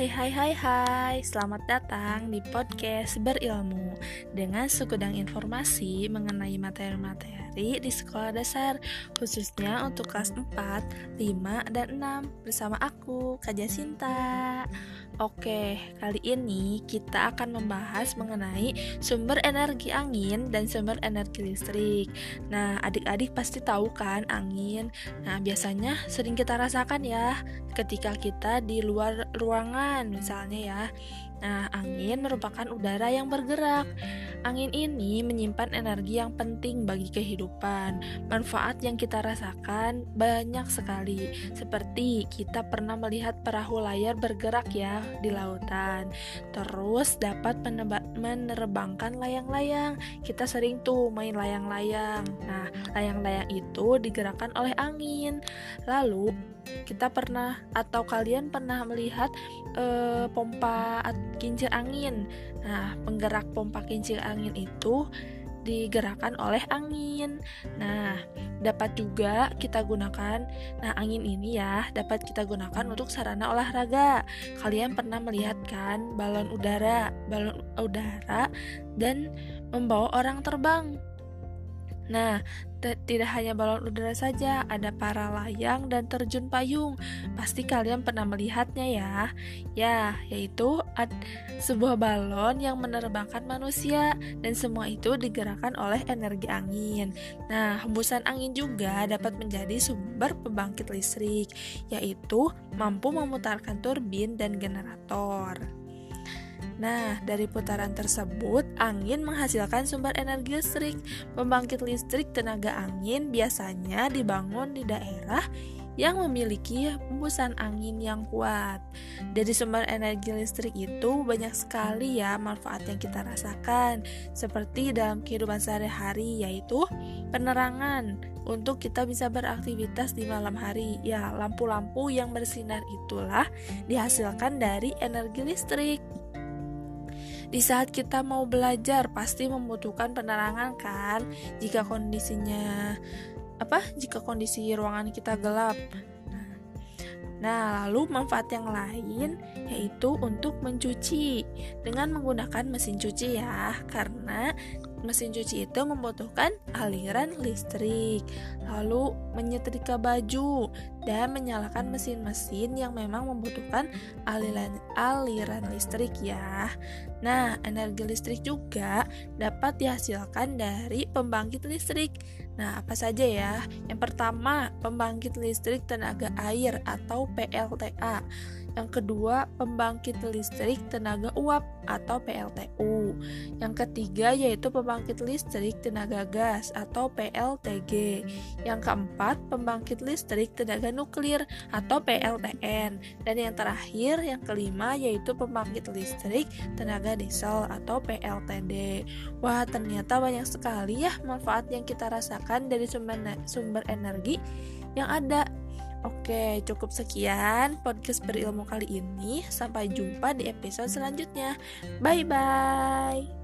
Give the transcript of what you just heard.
Hai hai hai hai, selamat datang di podcast berilmu Dengan segudang informasi mengenai materi-materi di sekolah dasar Khususnya untuk kelas 4, 5, dan 6 Bersama aku, Kak Jasinta Oke, kali ini kita akan membahas mengenai sumber energi angin dan sumber energi listrik. Nah, adik-adik pasti tahu kan angin. Nah, biasanya sering kita rasakan ya ketika kita di luar ruangan misalnya ya. Nah, angin merupakan udara yang bergerak. Angin ini menyimpan energi yang penting bagi kehidupan. Manfaat yang kita rasakan banyak sekali, seperti kita pernah melihat perahu layar bergerak ya di lautan. Terus dapat menerbangkan layang-layang. Kita sering tuh main layang-layang. Nah, layang-layang itu digerakkan oleh angin. Lalu kita pernah atau kalian pernah melihat e, pompa kincir angin. Nah, penggerak pompa kincir angin itu digerakkan oleh angin. Nah, dapat juga kita gunakan. Nah, angin ini ya dapat kita gunakan untuk sarana olahraga. Kalian pernah melihat kan balon udara, balon udara dan membawa orang terbang. Nah, tidak hanya balon udara saja, ada para layang dan terjun payung. Pasti kalian pernah melihatnya ya. Ya, yaitu sebuah balon yang menerbangkan manusia dan semua itu digerakkan oleh energi angin. Nah, hembusan angin juga dapat menjadi sumber pembangkit listrik, yaitu mampu memutarkan turbin dan generator. Nah, dari putaran tersebut, angin menghasilkan sumber energi listrik. Pembangkit listrik tenaga angin biasanya dibangun di daerah yang memiliki hembusan angin yang kuat. Dari sumber energi listrik itu banyak sekali ya manfaat yang kita rasakan, seperti dalam kehidupan sehari-hari yaitu penerangan untuk kita bisa beraktivitas di malam hari. Ya, lampu-lampu yang bersinar itulah dihasilkan dari energi listrik. Di saat kita mau belajar pasti membutuhkan penerangan kan? Jika kondisinya apa? Jika kondisi ruangan kita gelap. Nah, lalu manfaat yang lain yaitu untuk mencuci dengan menggunakan mesin cuci ya, karena mesin cuci itu membutuhkan aliran listrik, lalu menyetrika baju dan menyalakan mesin-mesin yang memang membutuhkan aliran aliran listrik ya. Nah, energi listrik juga dapat dihasilkan dari pembangkit listrik. Nah, apa saja ya? Yang pertama, pembangkit listrik tenaga air atau PLTA. Yang kedua, pembangkit listrik tenaga uap atau PLTU. Yang ketiga yaitu pembangkit listrik tenaga gas atau PLTG. Yang keempat, pembangkit listrik nuklir atau PLTN. Dan yang terakhir, yang kelima yaitu pembangkit listrik tenaga diesel atau PLTD. Wah, ternyata banyak sekali ya manfaat yang kita rasakan dari sumber sumber energi yang ada Oke, cukup sekian podcast berilmu kali ini. Sampai jumpa di episode selanjutnya. Bye bye.